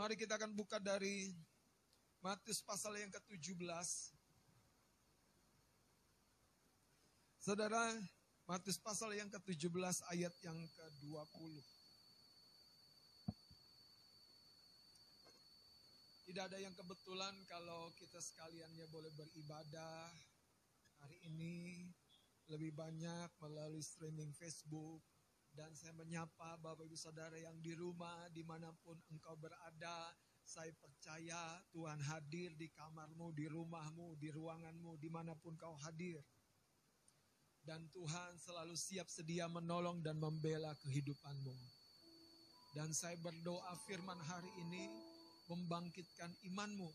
Mari kita akan buka dari Matius pasal yang ke-17. Saudara, Matius pasal yang ke-17 ayat yang ke-20. Tidak ada yang kebetulan kalau kita sekaliannya boleh beribadah hari ini lebih banyak melalui streaming Facebook, dan saya menyapa Bapak Ibu Saudara yang di rumah, di mana pun engkau berada, saya percaya Tuhan hadir di kamarmu, di rumahmu, di ruanganmu, di mana pun kau hadir. Dan Tuhan selalu siap sedia menolong dan membela kehidupanmu. Dan saya berdoa firman hari ini membangkitkan imanmu,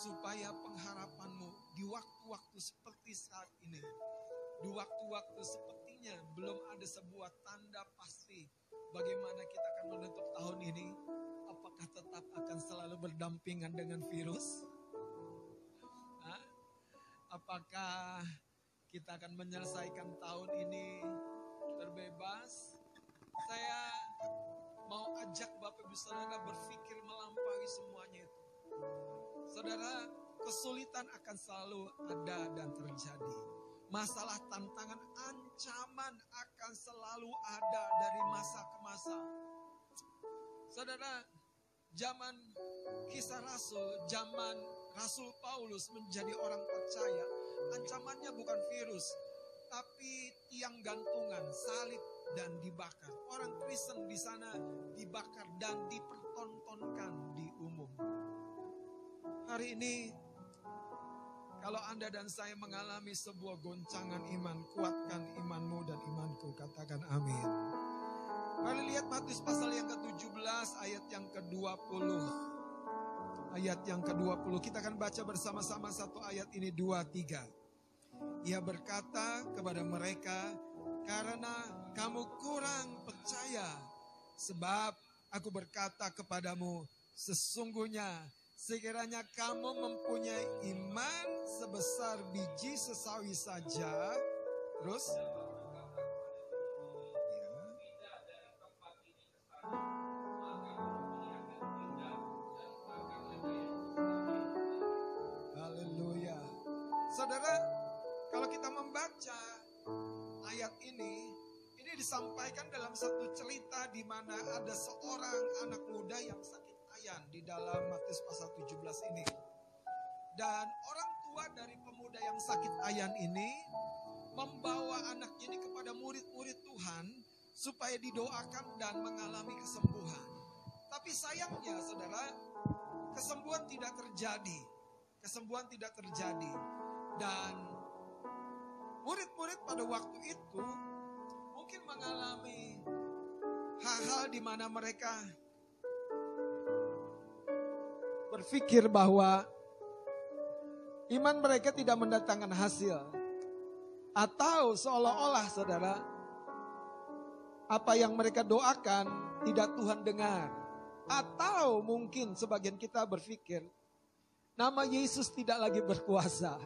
supaya pengharapanmu di waktu-waktu seperti saat ini, di waktu-waktu sepertinya belum ada sebuah tanda pasti bagaimana kita akan menutup tahun ini. Apakah tetap akan selalu berdampingan dengan virus? Hah? Apakah kita akan menyelesaikan tahun ini terbebas? Saya mau ajak Bapak Ibu Saudara berpikir melampaui semuanya itu. Saudara, kesulitan akan selalu ada dan terjadi. Masalah, tantangan, ancaman akan selalu ada dari masa ke masa. Saudara, zaman kisah Rasul, zaman Rasul Paulus menjadi orang percaya, ancamannya bukan virus, tapi tiang gantungan, salib dan dibakar. Orang Kristen di sana dibakar dan dipertontonkan di umum. Hari ini kalau Anda dan saya mengalami sebuah goncangan iman, kuatkan imanmu dan imanku. Katakan amin. Mari lihat Matius pasal yang ke-17 ayat yang ke-20. Ayat yang ke-20 kita akan baca bersama-sama satu ayat ini dua tiga. Ia berkata kepada mereka, karena kamu kurang percaya, sebab aku berkata kepadamu, sesungguhnya sekiranya kamu mempunyai iman sebesar biji sesawi saja, terus Haleluya. Saudara, kalau kita membaca ayat ini, ini disampaikan dalam satu cerita di mana ada seorang anak muda yang sakit ayan di dalam Matius pasal 17 ini. Dan orang tua dari pemuda yang sakit ayan ini membawa anaknya ini kepada murid-murid Tuhan supaya didoakan dan mengalami kesembuhan. Tapi sayangnya saudara, kesembuhan tidak terjadi. Kesembuhan tidak terjadi. Dan murid-murid pada waktu itu mungkin mengalami hal-hal di mana mereka berpikir bahwa iman mereka tidak mendatangkan hasil. Atau seolah-olah saudara, apa yang mereka doakan tidak Tuhan dengar. Atau mungkin sebagian kita berpikir, nama Yesus tidak lagi berkuasa.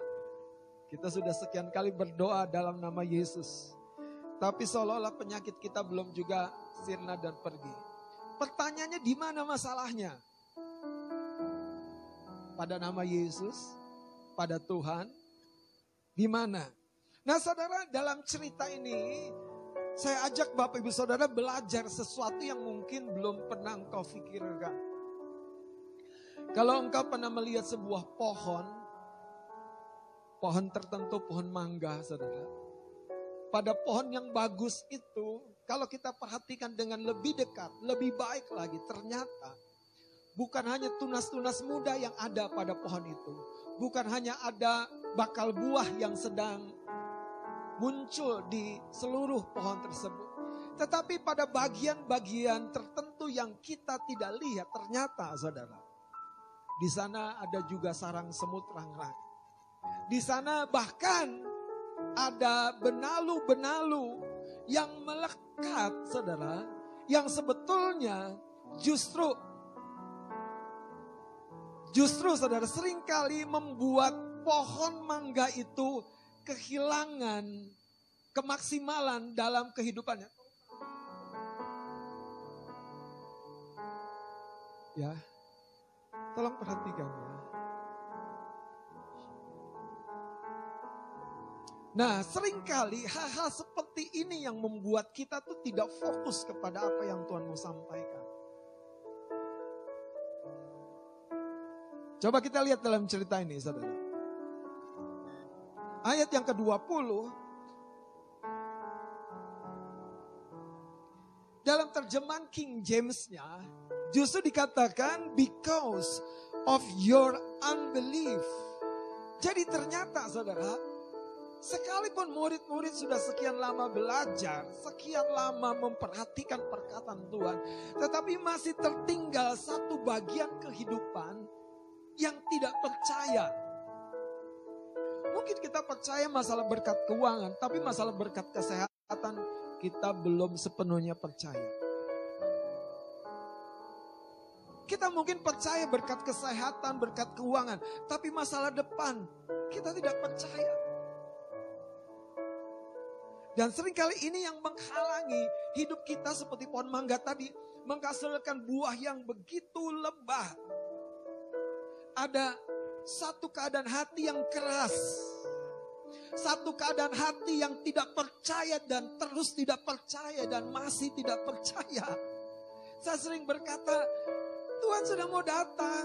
Kita sudah sekian kali berdoa dalam nama Yesus. Tapi seolah-olah penyakit kita belum juga sirna dan pergi. Pertanyaannya di mana masalahnya? Pada nama Yesus, pada Tuhan, di mana? Nah saudara dalam cerita ini saya ajak Bapak Ibu Saudara belajar sesuatu yang mungkin belum pernah engkau pikirkan. Kalau engkau pernah melihat sebuah pohon, pohon tertentu, pohon mangga saudara. Pada pohon yang bagus itu, kalau kita perhatikan dengan lebih dekat, lebih baik lagi, ternyata bukan hanya tunas-tunas muda yang ada pada pohon itu. Bukan hanya ada bakal buah yang sedang muncul di seluruh pohon tersebut. Tetapi pada bagian-bagian tertentu yang kita tidak lihat ternyata saudara. Di sana ada juga sarang semut rangrang. Di sana bahkan ada benalu-benalu yang melekat saudara. Yang sebetulnya justru justru saudara sering kali membuat pohon mangga itu kehilangan kemaksimalan dalam kehidupannya. Ya, Tolong perhatikan ya. Nah, sering kali hal-hal seperti ini yang membuat kita tuh tidak fokus kepada apa yang Tuhan mau sampaikan. Coba kita lihat dalam cerita ini, saudara. Ayat yang ke-20, dalam terjemahan King James-nya, justru dikatakan because of your unbelief. Jadi ternyata saudara, Sekalipun murid-murid sudah sekian lama belajar, sekian lama memperhatikan perkataan Tuhan, tetapi masih tertinggal satu bagian kehidupan yang tidak percaya. Mungkin kita percaya masalah berkat keuangan, tapi masalah berkat kesehatan kita belum sepenuhnya percaya. Kita mungkin percaya berkat kesehatan, berkat keuangan, tapi masalah depan kita tidak percaya. Dan sering kali ini yang menghalangi hidup kita seperti pohon mangga tadi. Menghasilkan buah yang begitu lebat. Ada satu keadaan hati yang keras. Satu keadaan hati yang tidak percaya dan terus tidak percaya dan masih tidak percaya. Saya sering berkata, Tuhan sudah mau datang.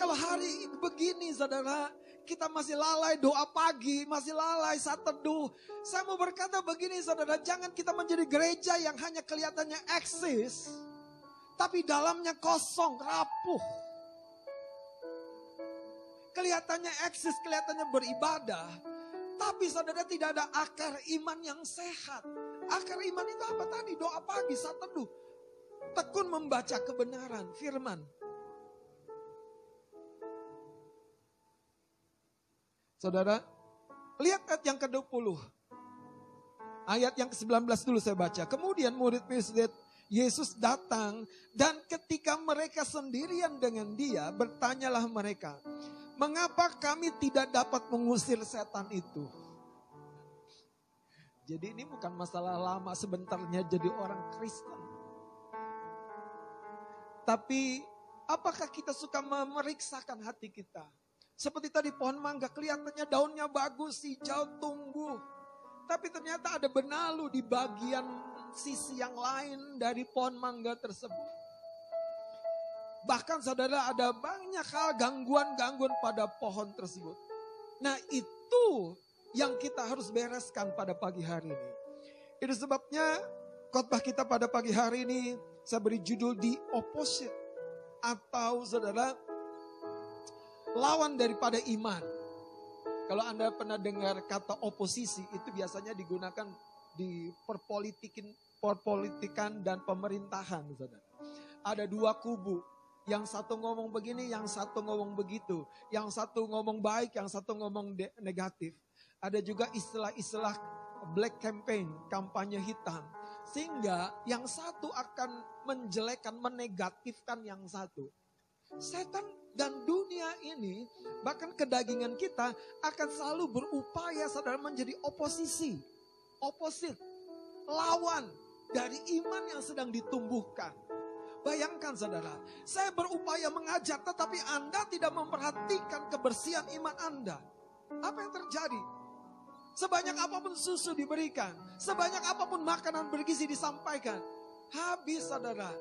Kalau hari begini saudara, kita masih lalai doa pagi, masih lalai saat teduh. Saya mau berkata begini saudara, jangan kita menjadi gereja yang hanya kelihatannya eksis. Tapi dalamnya kosong, rapuh. Kelihatannya eksis, kelihatannya beribadah. Tapi saudara tidak ada akar iman yang sehat. Akar iman itu apa tadi? Doa pagi, saat teduh. Tekun membaca kebenaran, firman. Saudara, lihat ayat yang ke-20. Ayat yang ke-19 dulu saya baca. Kemudian murid-murid Yesus datang dan ketika mereka sendirian dengan dia, bertanyalah mereka, "Mengapa kami tidak dapat mengusir setan itu?" Jadi ini bukan masalah lama sebentarnya jadi orang Kristen. Tapi apakah kita suka memeriksakan hati kita? Seperti tadi pohon mangga kelihatannya daunnya bagus, hijau, tumbuh. Tapi ternyata ada benalu di bagian sisi yang lain dari pohon mangga tersebut. Bahkan saudara ada banyak hal gangguan-gangguan pada pohon tersebut. Nah itu yang kita harus bereskan pada pagi hari ini. Itu sebabnya khotbah kita pada pagi hari ini saya beri judul di opposite. Atau saudara lawan daripada iman. Kalau Anda pernah dengar kata oposisi, itu biasanya digunakan di perpolitikin, perpolitikan dan pemerintahan. Saudara. Ada dua kubu, yang satu ngomong begini, yang satu ngomong begitu. Yang satu ngomong baik, yang satu ngomong negatif. Ada juga istilah-istilah black campaign, kampanye hitam. Sehingga yang satu akan menjelekkan, menegatifkan yang satu. Setan dan dunia ini, bahkan kedagingan kita akan selalu berupaya saudara menjadi oposisi. Oposit, lawan dari iman yang sedang ditumbuhkan. Bayangkan saudara, saya berupaya mengajar tetapi Anda tidak memperhatikan kebersihan iman Anda. Apa yang terjadi? Sebanyak apa pun susu diberikan, sebanyak apa pun makanan bergizi disampaikan, habis saudara.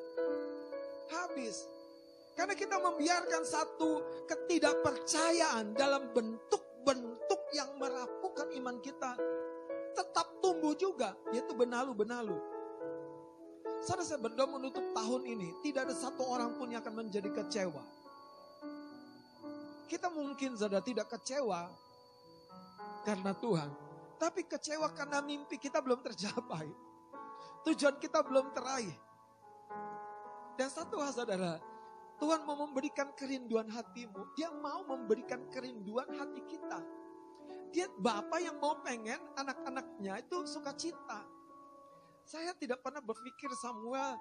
Habis. Karena kita membiarkan satu ketidakpercayaan dalam bentuk-bentuk yang merapuhkan iman kita. Tetap tumbuh juga, yaitu benalu-benalu. Saudara saya berdoa menutup tahun ini, tidak ada satu orang pun yang akan menjadi kecewa. Kita mungkin saudara tidak kecewa karena Tuhan. Tapi kecewa karena mimpi kita belum tercapai. Tujuan kita belum teraih. Dan satu hal saudara, Tuhan mau memberikan kerinduan hatimu. Dia mau memberikan kerinduan hati kita. Dia Bapak yang mau pengen anak-anaknya itu suka cita. Saya tidak pernah berpikir Samuel,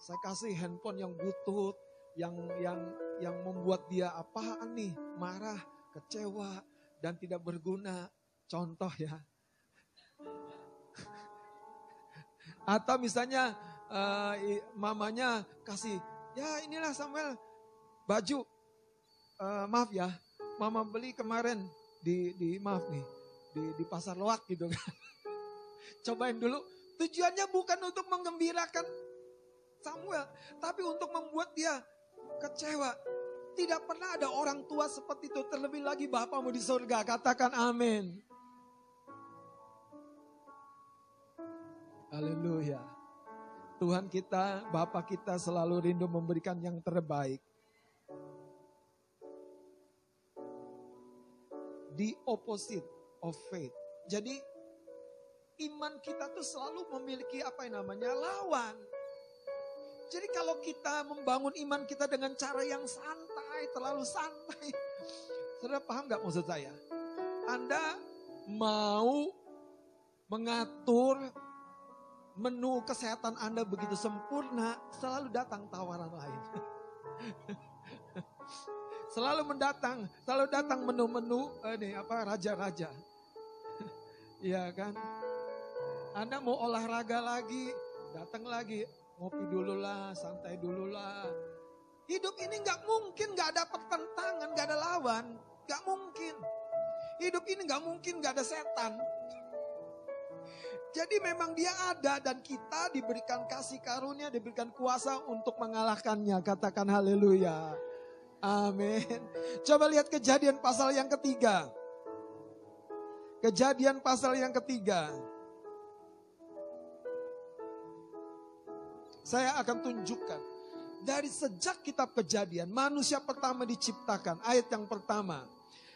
saya kasih handphone yang butut, yang yang yang membuat dia apaan nih, marah, kecewa, dan tidak berguna. Contoh ya. Atau misalnya uh, mamanya kasih Ya inilah Samuel baju uh, maaf ya, mama beli kemarin di di maaf nih di di pasar loak gitu kan. Cobain dulu. Tujuannya bukan untuk menggembirakan Samuel, tapi untuk membuat dia kecewa. Tidak pernah ada orang tua seperti itu, terlebih lagi Bapamu di surga. Katakan amin. Haleluya. Tuhan kita, Bapak kita selalu rindu memberikan yang terbaik. The opposite of faith. Jadi iman kita tuh selalu memiliki apa yang namanya lawan. Jadi kalau kita membangun iman kita dengan cara yang santai, terlalu santai. Saudara paham gak maksud saya? Anda mau mengatur menu kesehatan Anda begitu sempurna, selalu datang tawaran lain. selalu mendatang, selalu datang menu-menu ini apa raja-raja. Iya kan? Anda mau olahraga lagi, datang lagi, ngopi dulu lah, santai dulu lah. Hidup ini nggak mungkin nggak ada pertentangan, nggak ada lawan, nggak mungkin. Hidup ini nggak mungkin nggak ada setan. Jadi memang dia ada dan kita diberikan kasih karunia, diberikan kuasa untuk mengalahkannya. Katakan haleluya. Amin. Coba lihat kejadian pasal yang ketiga. Kejadian pasal yang ketiga. Saya akan tunjukkan. Dari sejak kitab kejadian, manusia pertama diciptakan. Ayat yang pertama.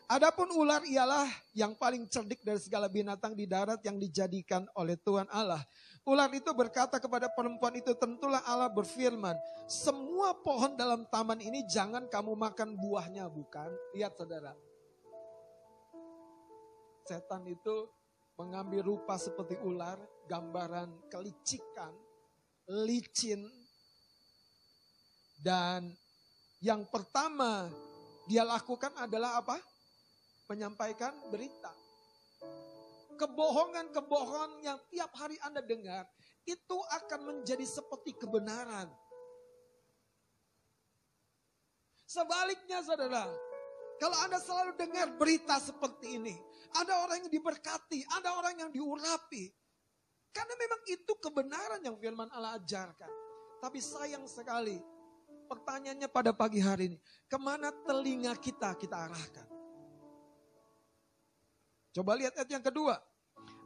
Adapun ular ialah yang paling cerdik dari segala binatang di darat yang dijadikan oleh Tuhan Allah. Ular itu berkata kepada perempuan itu, tentulah Allah berfirman, semua pohon dalam taman ini jangan kamu makan buahnya, bukan? Lihat saudara. Setan itu mengambil rupa seperti ular, gambaran kelicikan, licin. Dan yang pertama dia lakukan adalah apa? Menyampaikan berita. Kebohongan-kebohongan yang tiap hari Anda dengar, itu akan menjadi seperti kebenaran. Sebaliknya saudara, kalau Anda selalu dengar berita seperti ini, ada orang yang diberkati, ada orang yang diurapi, karena memang itu kebenaran yang firman Allah ajarkan. Tapi sayang sekali, pertanyaannya pada pagi hari ini, ke mana telinga kita kita arahkan? Coba lihat ayat yang kedua.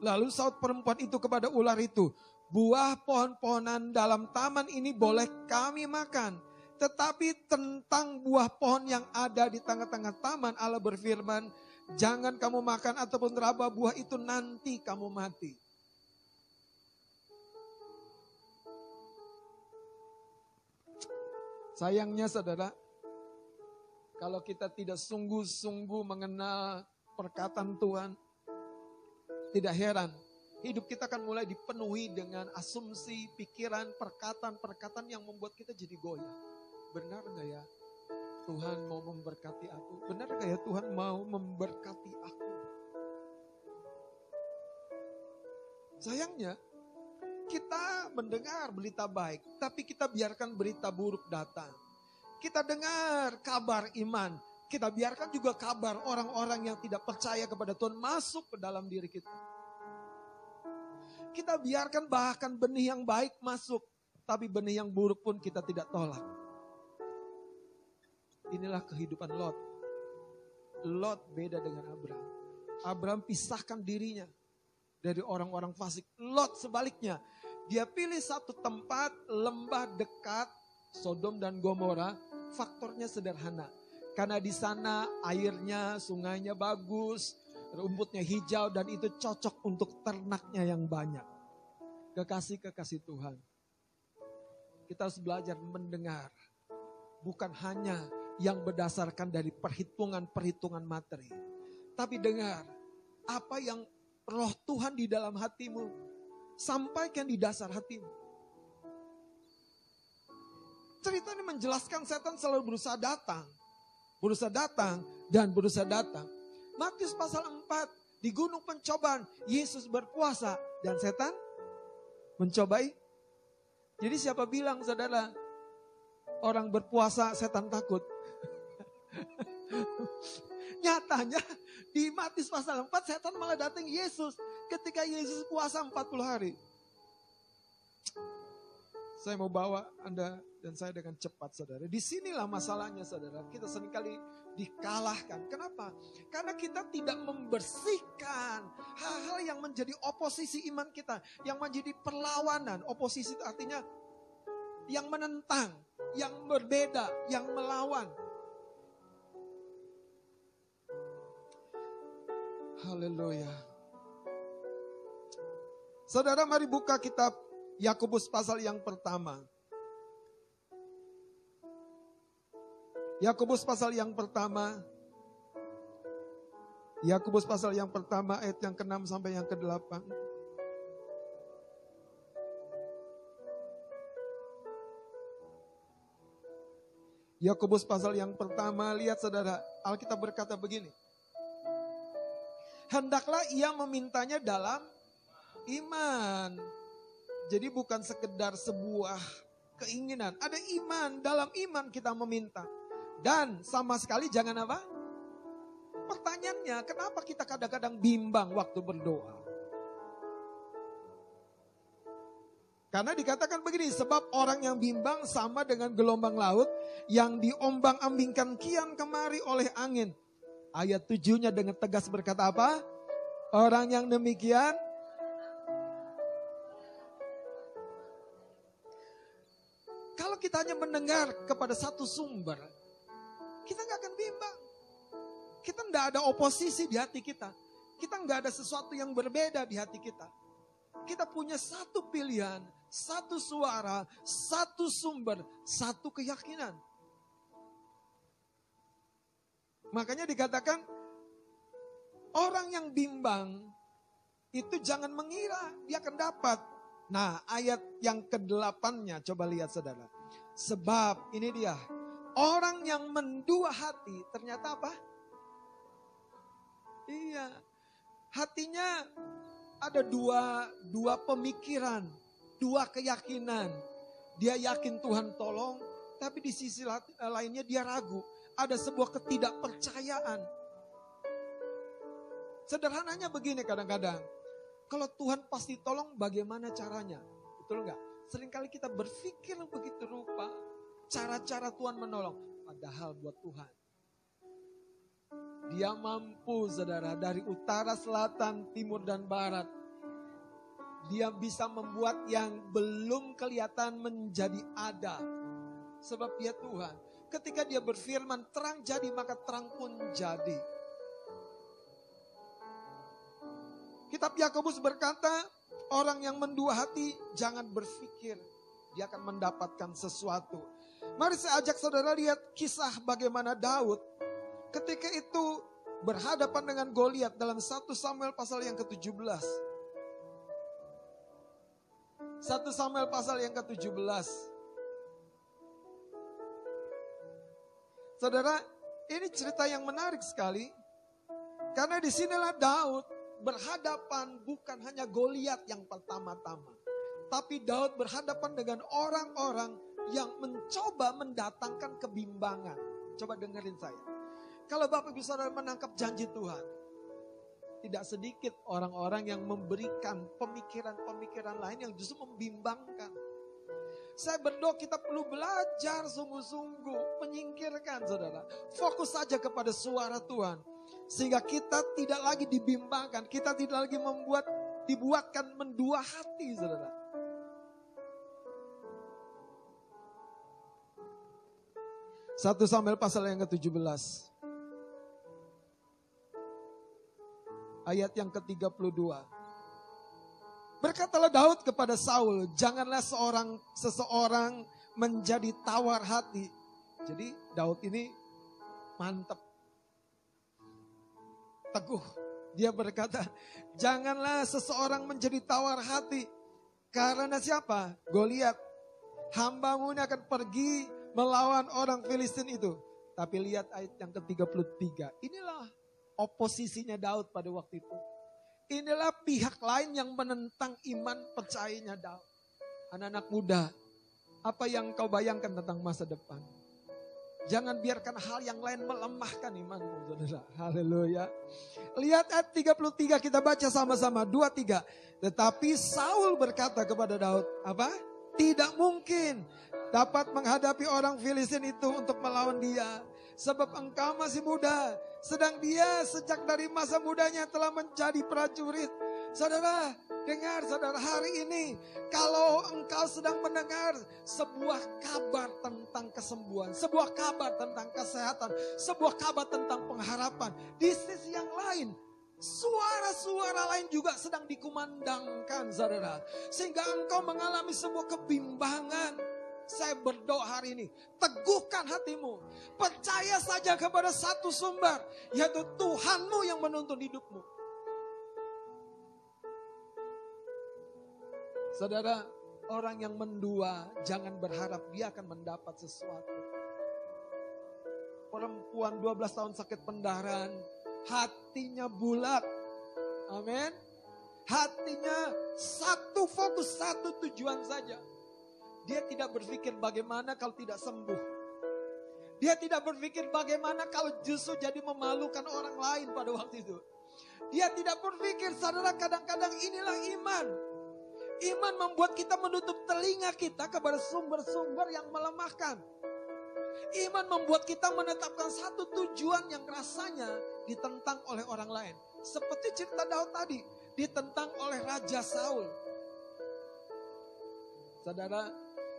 Lalu saut perempuan itu kepada ular itu, buah pohon-pohonan dalam taman ini boleh kami makan. Tetapi tentang buah pohon yang ada di tengah-tengah taman Allah berfirman, jangan kamu makan ataupun raba buah itu nanti kamu mati. Sayangnya saudara, kalau kita tidak sungguh-sungguh mengenal perkataan Tuhan, tidak heran hidup kita akan mulai dipenuhi dengan asumsi, pikiran, perkataan-perkataan yang membuat kita jadi goyah. Benar nggak ya? Tuhan mau memberkati aku. Benar nggak ya Tuhan mau memberkati aku? Sayangnya, kita mendengar berita baik, tapi kita biarkan berita buruk datang. Kita dengar kabar iman, kita biarkan juga kabar orang-orang yang tidak percaya kepada Tuhan masuk ke dalam diri kita. Kita biarkan bahkan benih yang baik masuk, tapi benih yang buruk pun kita tidak tolak. Inilah kehidupan Lot. Lot beda dengan Abraham. Abraham pisahkan dirinya dari orang-orang fasik. Lot sebaliknya, dia pilih satu tempat lembah dekat Sodom dan Gomora. Faktornya sederhana. Karena di sana airnya, sungainya bagus, rumputnya hijau dan itu cocok untuk ternaknya yang banyak. Kekasih-kekasih Tuhan. Kita harus belajar mendengar. Bukan hanya yang berdasarkan dari perhitungan-perhitungan materi. Tapi dengar apa yang roh Tuhan di dalam hatimu Sampaikan di dasar hatimu. Cerita ini menjelaskan setan selalu berusaha datang. Berusaha datang dan berusaha datang. Matius pasal 4 di gunung pencobaan Yesus berpuasa dan setan mencobai. Jadi siapa bilang saudara orang berpuasa setan takut? Nyatanya di Matius pasal 4 setan malah datang Yesus ketika Yesus puasa 40 hari. Saya mau bawa Anda dan saya dengan cepat saudara. Di sinilah masalahnya saudara. Kita sering kali dikalahkan. Kenapa? Karena kita tidak membersihkan hal-hal yang menjadi oposisi iman kita. Yang menjadi perlawanan. Oposisi artinya yang menentang, yang berbeda, yang melawan. Haleluya. Saudara mari buka kitab Yakobus pasal yang pertama. Yakobus pasal yang pertama. Yakobus pasal yang pertama ayat yang ke-6 sampai yang ke-8. Yakobus pasal yang pertama, lihat saudara, Alkitab berkata begini. Hendaklah ia memintanya dalam iman. Jadi bukan sekedar sebuah keinginan. Ada iman, dalam iman kita meminta. Dan sama sekali jangan apa? Pertanyaannya, kenapa kita kadang-kadang bimbang waktu berdoa? Karena dikatakan begini, sebab orang yang bimbang sama dengan gelombang laut yang diombang-ambingkan kian kemari oleh angin. Ayat tujuhnya dengan tegas berkata apa? Orang yang demikian Kalau kita hanya mendengar kepada satu sumber, kita nggak akan bimbang. Kita nggak ada oposisi di hati kita. Kita nggak ada sesuatu yang berbeda di hati kita. Kita punya satu pilihan, satu suara, satu sumber, satu keyakinan. Makanya dikatakan orang yang bimbang itu jangan mengira dia akan dapat. Nah ayat yang ke-8-nya coba lihat saudara. Sebab ini dia. Orang yang mendua hati ternyata apa? Iya. Hatinya ada dua, dua pemikiran dua keyakinan. Dia yakin Tuhan tolong, tapi di sisi lainnya dia ragu. Ada sebuah ketidakpercayaan. Sederhananya begini kadang-kadang. Kalau Tuhan pasti tolong bagaimana caranya? Betul nggak? Seringkali kita berpikir begitu rupa. Cara-cara Tuhan menolong. Padahal buat Tuhan. Dia mampu saudara dari utara, selatan, timur, dan barat dia bisa membuat yang belum kelihatan menjadi ada. Sebab dia Tuhan. Ketika dia berfirman terang jadi maka terang pun jadi. Kitab Yakobus berkata, orang yang mendua hati jangan berpikir dia akan mendapatkan sesuatu. Mari saya ajak saudara lihat kisah bagaimana Daud ketika itu berhadapan dengan Goliat dalam 1 Samuel pasal yang ke-17. 1 Samuel pasal yang ke-17. Saudara, ini cerita yang menarik sekali. Karena di sinilah Daud berhadapan bukan hanya Goliat yang pertama-tama. Tapi Daud berhadapan dengan orang-orang yang mencoba mendatangkan kebimbangan. Coba dengerin saya. Kalau Bapak bisa menangkap janji Tuhan, tidak sedikit orang-orang yang memberikan pemikiran-pemikiran lain yang justru membimbangkan. Saya berdoa kita perlu belajar sungguh-sungguh menyingkirkan saudara. Fokus saja kepada suara Tuhan. Sehingga kita tidak lagi dibimbangkan. Kita tidak lagi membuat dibuatkan mendua hati saudara. Satu Samuel pasal yang ke-17. ayat yang ke-32. Berkatalah Daud kepada Saul, janganlah seorang seseorang menjadi tawar hati. Jadi Daud ini mantap. Teguh. Dia berkata, janganlah seseorang menjadi tawar hati. Karena siapa? Goliat. Hambamu ini akan pergi melawan orang Filistin itu. Tapi lihat ayat yang ke-33. Inilah oposisinya Daud pada waktu itu. Inilah pihak lain yang menentang iman percayanya Daud. Anak-anak muda, apa yang kau bayangkan tentang masa depan? Jangan biarkan hal yang lain melemahkan imanmu, saudara. Haleluya. Lihat ayat 33 kita baca sama-sama. Dua, tiga. Tetapi Saul berkata kepada Daud, apa? Tidak mungkin dapat menghadapi orang Filistin itu untuk melawan dia. Sebab engkau masih muda. Sedang dia sejak dari masa mudanya telah menjadi prajurit. Saudara, dengar saudara hari ini. Kalau engkau sedang mendengar sebuah kabar tentang kesembuhan. Sebuah kabar tentang kesehatan. Sebuah kabar tentang pengharapan. Di sisi yang lain, Suara-suara lain juga sedang dikumandangkan saudara. Sehingga engkau mengalami sebuah kebimbangan. Saya berdoa hari ini. Teguhkan hatimu. Percaya saja kepada satu sumber. Yaitu Tuhanmu yang menuntun hidupmu. Saudara, orang yang mendua jangan berharap dia akan mendapat sesuatu. Perempuan 12 tahun sakit pendarahan, hatinya bulat. Amin. Hatinya satu fokus, satu tujuan saja. Dia tidak berpikir bagaimana kalau tidak sembuh. Dia tidak berpikir bagaimana kalau justru jadi memalukan orang lain pada waktu itu. Dia tidak berpikir, saudara kadang-kadang inilah iman. Iman membuat kita menutup telinga kita kepada sumber-sumber yang melemahkan. Iman membuat kita menetapkan satu tujuan yang rasanya ditentang oleh orang lain. Seperti cerita Daud tadi, ditentang oleh Raja Saul. Saudara,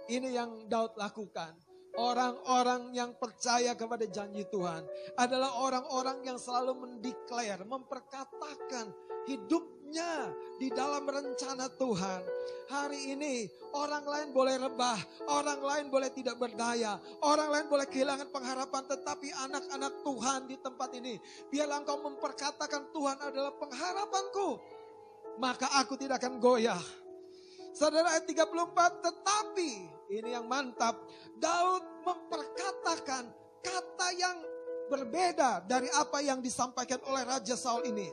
ini yang Daud lakukan. Orang-orang yang percaya kepada janji Tuhan adalah orang-orang yang selalu mendeklar, memperkatakan hidupnya di dalam rencana Tuhan. Hari ini orang lain boleh rebah, orang lain boleh tidak berdaya, orang lain boleh kehilangan pengharapan, tetapi anak-anak Tuhan di tempat ini, biarlah engkau memperkatakan Tuhan adalah pengharapanku, maka aku tidak akan goyah. Saudara ayat 34, tetapi ini yang mantap, Daud memperkatakan kata yang berbeda dari apa yang disampaikan oleh Raja Saul ini.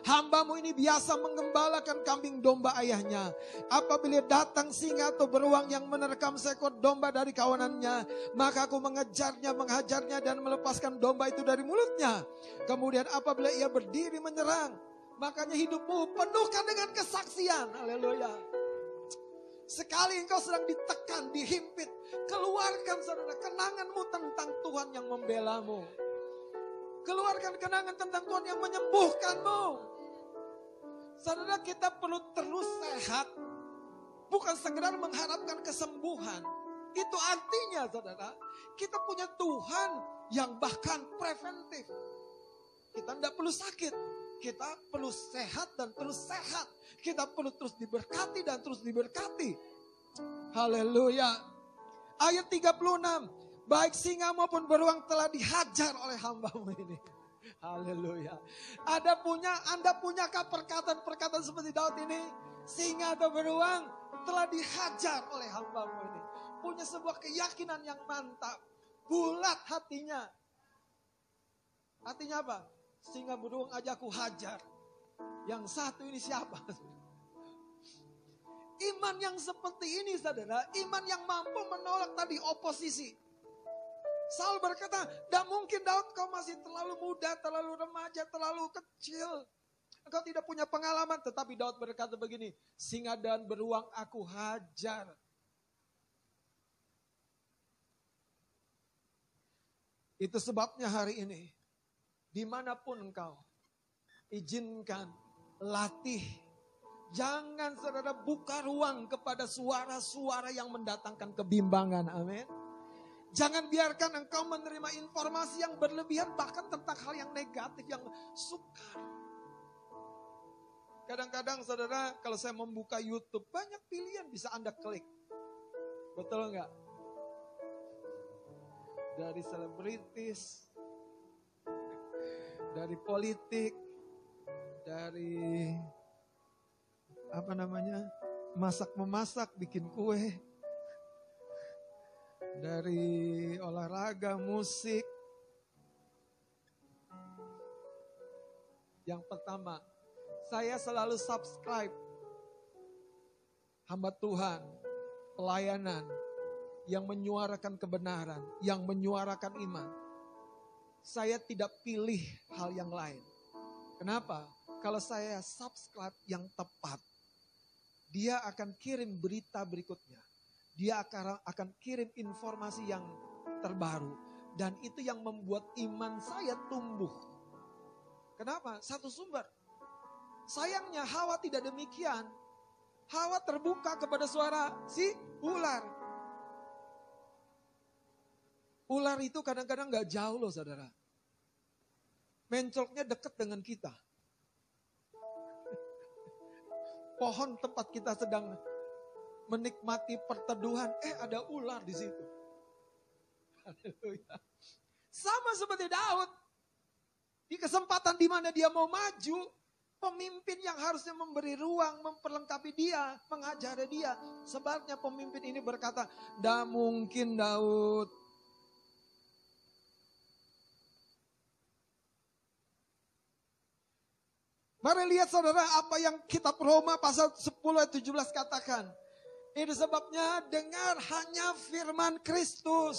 Hambamu ini biasa mengembalakan kambing domba ayahnya. Apabila datang singa atau beruang yang menerkam seekor domba dari kawanannya, maka aku mengejarnya, menghajarnya dan melepaskan domba itu dari mulutnya. Kemudian apabila ia berdiri menyerang, makanya hidupmu penuhkan dengan kesaksian. Haleluya. Sekali engkau sedang ditekan, dihimpit, keluarkan saudara kenanganmu tentang Tuhan yang membelamu. Keluarkan kenangan tentang Tuhan yang menyembuhkanmu. Saudara kita perlu terus sehat. Bukan sekedar mengharapkan kesembuhan. Itu artinya saudara, kita punya Tuhan yang bahkan preventif. Kita tidak perlu sakit. Kita perlu sehat dan terus sehat. Kita perlu terus diberkati dan terus diberkati. Haleluya. Ayat 36. Baik singa maupun beruang telah dihajar oleh hambamu ini. Haleluya. Ada punya, Anda punyakah perkataan-perkataan seperti Daud ini? Singa atau beruang telah dihajar oleh hambamu ini. Punya sebuah keyakinan yang mantap. Bulat hatinya. Artinya apa? Singa beruang aja aku hajar. Yang satu ini siapa? Iman yang seperti ini saudara, iman yang mampu menolak tadi oposisi. Saul berkata, tidak mungkin Daud kau masih terlalu muda, terlalu remaja, terlalu kecil. Engkau tidak punya pengalaman. Tetapi Daud berkata begini, singa dan beruang aku hajar. Itu sebabnya hari ini, di mana pun engkau, izinkan, latih. Jangan saudara buka ruang kepada suara-suara yang mendatangkan kebimbangan. Amin. Jangan biarkan engkau menerima informasi yang berlebihan bahkan tentang hal yang negatif, yang sukar. Kadang-kadang saudara kalau saya membuka YouTube banyak pilihan bisa Anda klik. Betul nggak? Dari selebritis, dari politik, dari apa namanya masak memasak, bikin kue, dari olahraga, musik. Yang pertama, saya selalu subscribe hamba Tuhan, pelayanan, yang menyuarakan kebenaran, yang menyuarakan iman. Saya tidak pilih hal yang lain. Kenapa? Kalau saya subscribe yang tepat, dia akan kirim berita berikutnya. Dia akan, akan kirim informasi yang terbaru. Dan itu yang membuat iman saya tumbuh. Kenapa? Satu sumber. Sayangnya Hawa tidak demikian. Hawa terbuka kepada suara si ular. Ular itu kadang-kadang gak jauh loh saudara. Mencoloknya dekat dengan kita. Pohon tempat kita sedang menikmati perteduhan, eh ada ular di situ. Sama seperti Daud. Di kesempatan di mana dia mau maju, pemimpin yang harusnya memberi ruang, memperlengkapi dia, mengajari dia. Sebaliknya pemimpin ini berkata, "Dah mungkin Daud." Mari lihat saudara apa yang kitab Roma pasal 10 ayat 17 katakan. Ini sebabnya dengar hanya firman Kristus.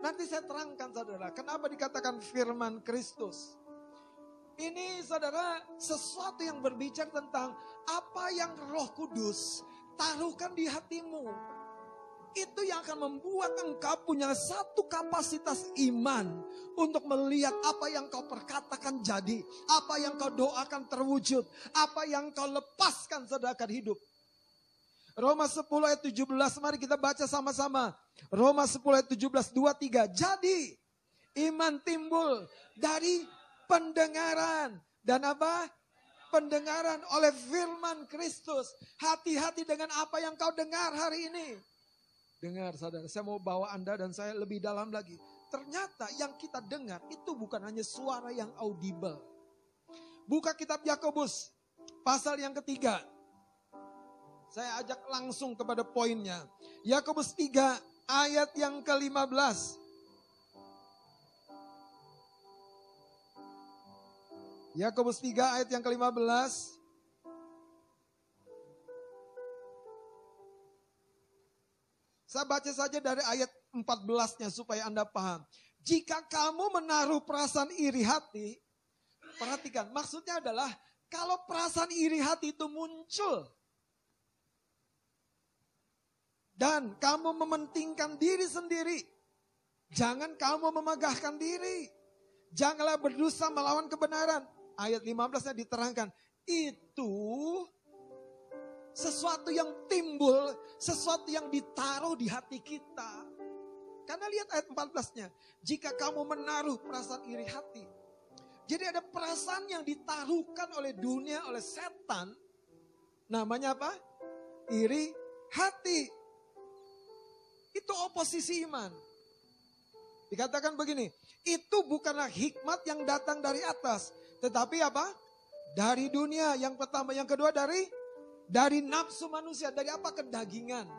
Nanti saya terangkan saudara, kenapa dikatakan firman Kristus. Ini saudara sesuatu yang berbicara tentang apa yang roh kudus taruhkan di hatimu. Itu yang akan membuat engkau punya satu kapasitas iman untuk melihat apa yang kau perkatakan jadi, apa yang kau doakan terwujud, apa yang kau lepaskan sedangkan hidup. Roma 10 ayat 17, mari kita baca sama-sama. Roma 10 ayat 17, 2, 3. Jadi iman timbul dari pendengaran. Dan apa? Pendengaran oleh firman Kristus. Hati-hati dengan apa yang kau dengar hari ini. Dengar saudara, saya mau bawa Anda dan saya lebih dalam lagi. Ternyata yang kita dengar itu bukan hanya suara yang audible. Buka kitab Yakobus pasal yang ketiga. Saya ajak langsung kepada poinnya. Yakobus 3 ayat yang ke-15. Yakobus 3 ayat yang ke-15. Saya baca saja dari ayat 14-nya supaya Anda paham. Jika kamu menaruh perasaan iri hati, perhatikan, maksudnya adalah kalau perasaan iri hati itu muncul Dan kamu mementingkan diri sendiri. Jangan kamu memegahkan diri. Janganlah berdosa melawan kebenaran. Ayat 15-nya diterangkan. Itu sesuatu yang timbul, sesuatu yang ditaruh di hati kita. Karena lihat ayat 14-nya. Jika kamu menaruh perasaan iri hati. Jadi ada perasaan yang ditaruhkan oleh dunia, oleh setan. Namanya apa? Iri hati. Itu oposisi iman. Dikatakan begini, itu bukanlah hikmat yang datang dari atas, tetapi apa? Dari dunia. Yang pertama, yang kedua dari dari nafsu manusia, dari apa kedagingan.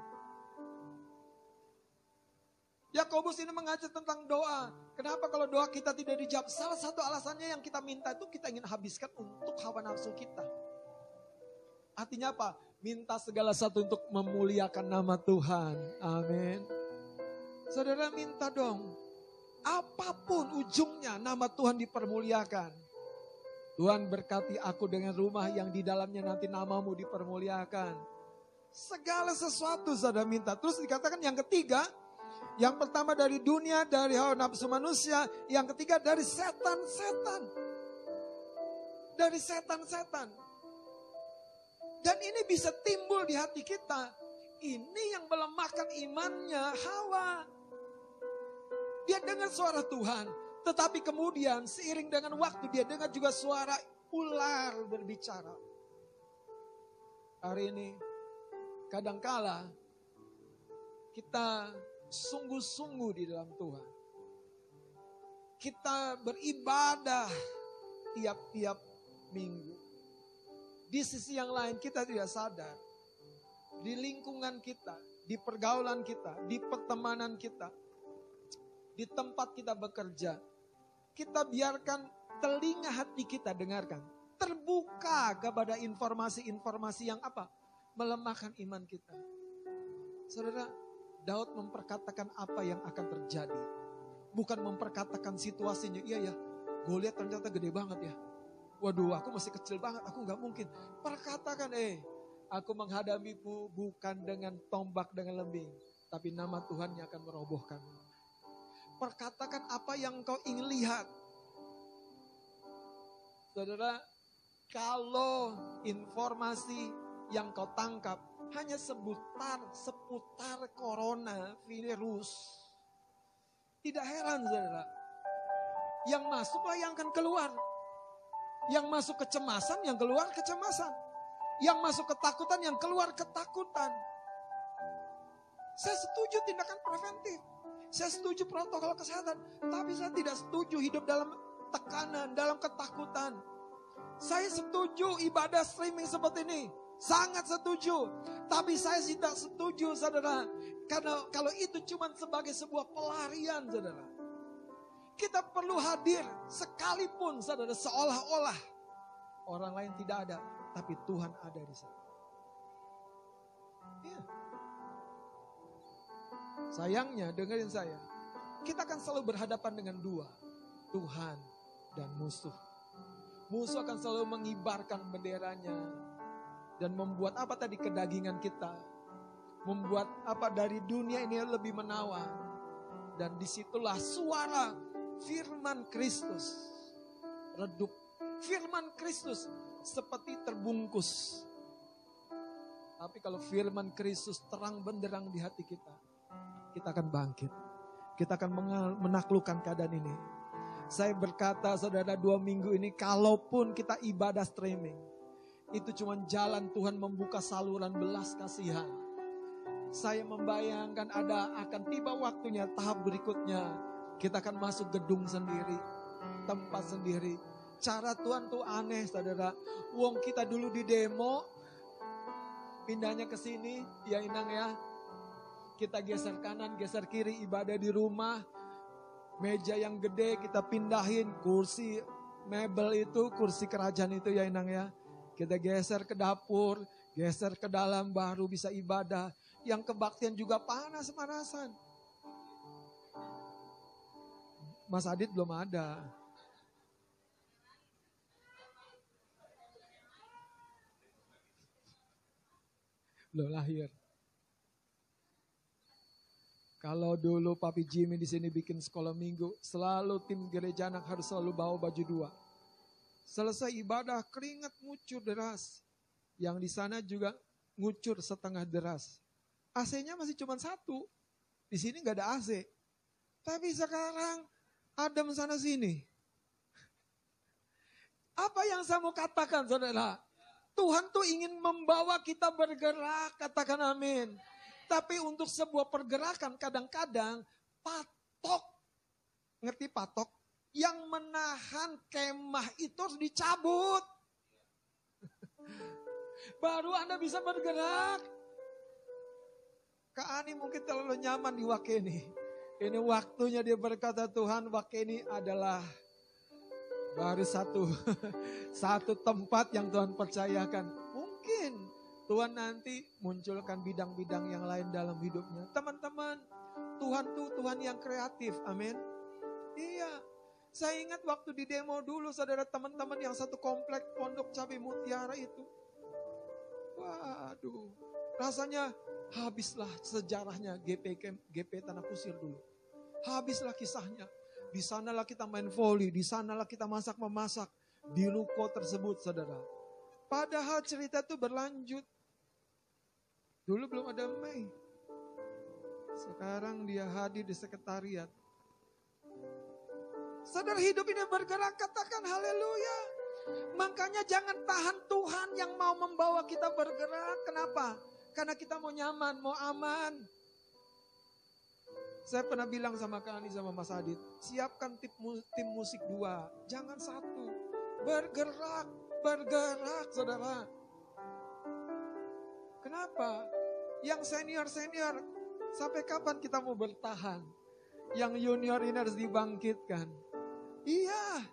Yakobus ini mengajar tentang doa. Kenapa kalau doa kita tidak dijawab? Salah satu alasannya yang kita minta itu kita ingin habiskan untuk hawa nafsu kita. Artinya apa? Minta segala satu untuk memuliakan nama Tuhan. Amin. Saudara minta dong. Apa pun ujungnya nama Tuhan dipermuliakan. Tuhan berkati aku dengan rumah yang di dalamnya nanti namamu dipermuliakan. Segala sesuatu saudara minta. Terus dikatakan yang ketiga, yang pertama dari dunia, dari hawa nafsu manusia. Yang ketiga dari setan-setan. Dari setan-setan. Dan ini bisa timbul di hati kita. Ini yang melemahkan imannya Hawa. Dia dengar suara Tuhan. Tetapi kemudian seiring dengan waktu dia dengar juga suara ular berbicara. Hari ini kadangkala kita sungguh-sungguh di dalam Tuhan. Kita beribadah tiap-tiap minggu. Di sisi yang lain kita tidak sadar. Di lingkungan kita, di pergaulan kita, di pertemanan kita, di tempat kita bekerja, kita biarkan telinga hati kita dengarkan. Terbuka kepada informasi-informasi yang apa? Melemahkan iman kita. Saudara, Daud memperkatakan apa yang akan terjadi. Bukan memperkatakan situasinya. Iya ya, gue lihat ternyata gede banget ya. Waduh, aku masih kecil banget, aku nggak mungkin. Perkatakan, eh, aku menghadapimu bukan dengan tombak dengan lembing, tapi nama Tuhan yang akan merobohkan. Perkatakan apa yang kau ingin lihat. Saudara, kalau informasi yang kau tangkap hanya seputar seputar corona virus. Tidak heran saudara. Yang masuklah yang akan keluar. Yang masuk kecemasan, yang keluar kecemasan. Yang masuk ketakutan, yang keluar ketakutan. Saya setuju tindakan preventif. Saya setuju protokol kesehatan. Tapi saya tidak setuju hidup dalam tekanan, dalam ketakutan. Saya setuju ibadah streaming seperti ini. Sangat setuju. Tapi saya tidak setuju saudara. Karena kalau itu cuma sebagai sebuah pelarian saudara. Kita perlu hadir sekalipun saudara seolah-olah orang lain tidak ada. Tapi Tuhan ada di sana. Ya. Sayangnya dengerin saya. Kita akan selalu berhadapan dengan dua. Tuhan dan musuh. Musuh akan selalu mengibarkan benderanya dan membuat apa tadi kedagingan kita. Membuat apa dari dunia ini lebih menawan. Dan di situlah suara firman Kristus redup. Firman Kristus seperti terbungkus. Tapi kalau firman Kristus terang benderang di hati kita, kita akan bangkit. Kita akan menaklukkan keadaan ini. Saya berkata saudara dua minggu ini, kalaupun kita ibadah streaming, itu cuma jalan Tuhan membuka saluran belas kasihan. Saya membayangkan ada akan tiba waktunya tahap berikutnya. Kita akan masuk gedung sendiri, tempat sendiri. Cara Tuhan tuh aneh saudara. Wong kita dulu di demo, pindahnya ke sini, ya Inang ya. Kita geser kanan, geser kiri, ibadah di rumah. Meja yang gede kita pindahin, kursi mebel itu, kursi kerajaan itu ya Inang ya kita geser ke dapur, geser ke dalam baru bisa ibadah. Yang kebaktian juga panas-panasan. Mas Adit belum ada. Belum lahir. Kalau dulu Papi Jimmy di sini bikin sekolah minggu, selalu tim gereja anak harus selalu bawa baju dua. Selesai ibadah keringat ngucur deras. Yang di sana juga ngucur setengah deras. AC-nya masih cuma satu. Di sini nggak ada AC. Tapi sekarang adem sana sini. Apa yang saya mau katakan saudara? Tuhan tuh ingin membawa kita bergerak, katakan amin. Tapi untuk sebuah pergerakan kadang-kadang patok. Ngerti patok? yang menahan kemah itu harus dicabut. Baru Anda bisa bergerak. Kak Ani mungkin terlalu nyaman di Wakeni. Ini waktunya dia berkata Tuhan Wakeni adalah baru satu satu tempat yang Tuhan percayakan. Mungkin Tuhan nanti munculkan bidang-bidang yang lain dalam hidupnya. Teman-teman, Tuhan tuh Tuhan yang kreatif. Amin. Iya, saya ingat waktu di demo dulu saudara teman-teman yang satu komplek pondok cabai mutiara itu. Waduh, rasanya habislah sejarahnya GP GP Tanah Kusir dulu. Habislah kisahnya. Di sanalah kita main volley, di sanalah kita masak memasak di ruko tersebut, saudara. Padahal cerita itu berlanjut. Dulu belum ada Mei. Sekarang dia hadir di sekretariat. Saudara hidup ini bergerak, katakan haleluya. Makanya jangan tahan Tuhan yang mau membawa kita bergerak. Kenapa? Karena kita mau nyaman, mau aman. Saya pernah bilang sama Kani sama Mas Adit, siapkan tim, tim musik dua, jangan satu. Bergerak, bergerak saudara. Kenapa? Yang senior-senior, sampai kapan kita mau bertahan? Yang junior ini harus dibangkitkan. Iya.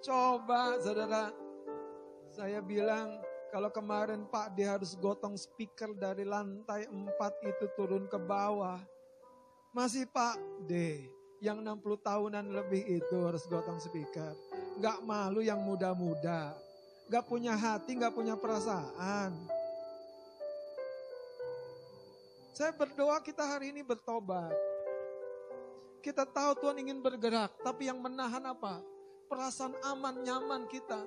Coba saudara, saya bilang Kalau kemarin Pak dia harus gotong speaker dari lantai 4 itu turun ke bawah. Masih Pak D yang 60 tahunan lebih itu harus gotong speaker. Gak malu yang muda-muda. Gak punya hati, gak punya perasaan. Saya berdoa kita hari ini bertobat. Kita tahu Tuhan ingin bergerak, tapi yang menahan apa? Perasaan aman, nyaman kita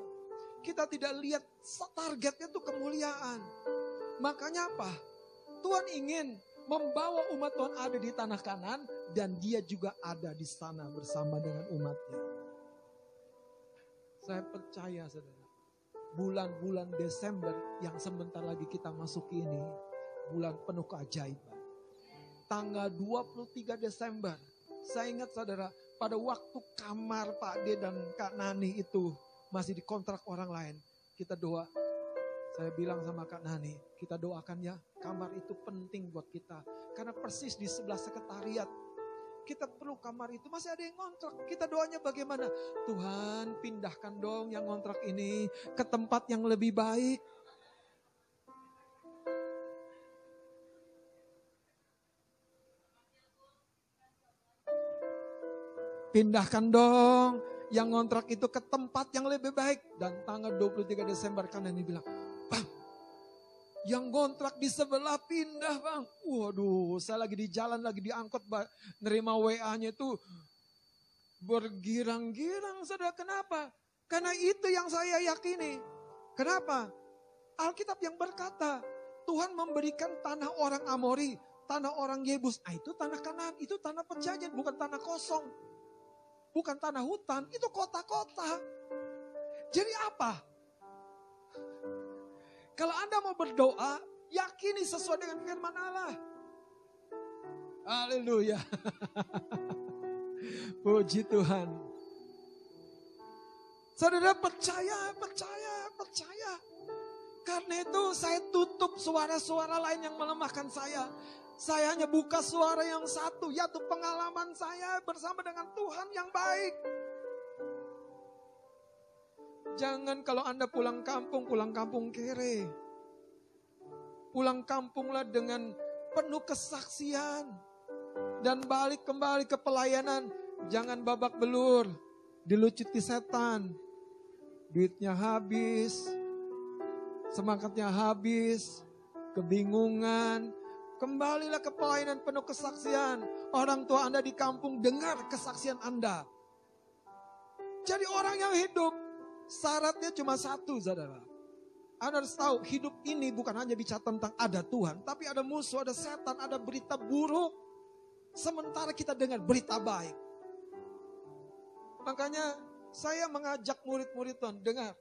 kita tidak lihat targetnya itu kemuliaan. Makanya apa? Tuhan ingin membawa umat Tuhan ada di tanah kanan dan dia juga ada di sana bersama dengan umatnya. Saya percaya saudara, bulan-bulan Desember yang sebentar lagi kita masuki ini, bulan penuh keajaiban. Tanggal 23 Desember, saya ingat saudara, pada waktu kamar Pak D dan Kak Nani itu masih dikontrak orang lain. Kita doa. Saya bilang sama Kak Nani, kita doakan ya, kamar itu penting buat kita. Karena persis di sebelah sekretariat, kita perlu kamar itu. Masih ada yang ngontrak. Kita doanya bagaimana? Tuhan pindahkan dong yang ngontrak ini ke tempat yang lebih baik. Pindahkan dong yang ngontrak itu ke tempat yang lebih baik. Dan tanggal 23 Desember kan ini bilang, Bang, yang ngontrak di sebelah pindah bang. Waduh, saya lagi di jalan, lagi diangkut, nerima WA-nya itu bergirang-girang. Saudara, kenapa? Karena itu yang saya yakini. Kenapa? Alkitab yang berkata, Tuhan memberikan tanah orang Amori, tanah orang Yebus. Ah, itu tanah kanan, itu tanah perjanjian, bukan tanah kosong bukan tanah hutan, itu kota-kota. Jadi apa? Kalau Anda mau berdoa, yakini sesuai dengan firman Allah. Haleluya. Puji Tuhan. Saudara percaya, percaya, percaya. Karena itu saya tutup suara-suara lain yang melemahkan saya. Saya hanya buka suara yang satu, yaitu pengalaman saya bersama dengan Tuhan yang baik. Jangan kalau Anda pulang kampung, pulang kampung kere. Pulang kampunglah dengan penuh kesaksian. Dan balik kembali ke pelayanan. Jangan babak belur. Dilucuti setan. Duitnya habis. Semangatnya habis. Kebingungan Kembalilah ke pelayanan penuh kesaksian. Orang tua Anda di kampung dengar kesaksian Anda. Jadi orang yang hidup syaratnya cuma satu saudara. Anda harus tahu hidup ini bukan hanya bicara tentang ada Tuhan. Tapi ada musuh, ada setan, ada berita buruk. Sementara kita dengar berita baik. Makanya saya mengajak murid-murid Tuhan dengar.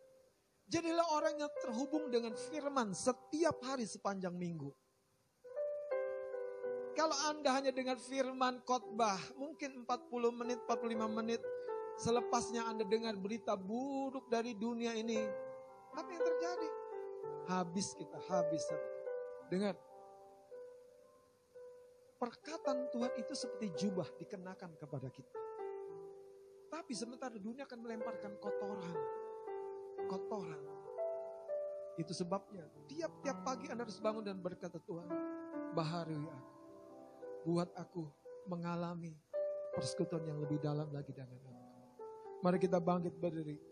Jadilah orang yang terhubung dengan firman setiap hari sepanjang minggu. Kalau Anda hanya dengan firman khotbah, mungkin 40 menit, 45 menit, selepasnya Anda dengar berita buruk dari dunia ini. Apa yang terjadi? Habis kita, habis. Dengar. Perkataan Tuhan itu seperti jubah dikenakan kepada kita. Tapi sementara dunia akan melemparkan kotoran. Kotoran. Itu sebabnya tiap-tiap pagi Anda harus bangun dan berkata Tuhan, baharui aku buat aku mengalami persekutuan yang lebih dalam lagi dengan Engkau. Mari kita bangkit berdiri.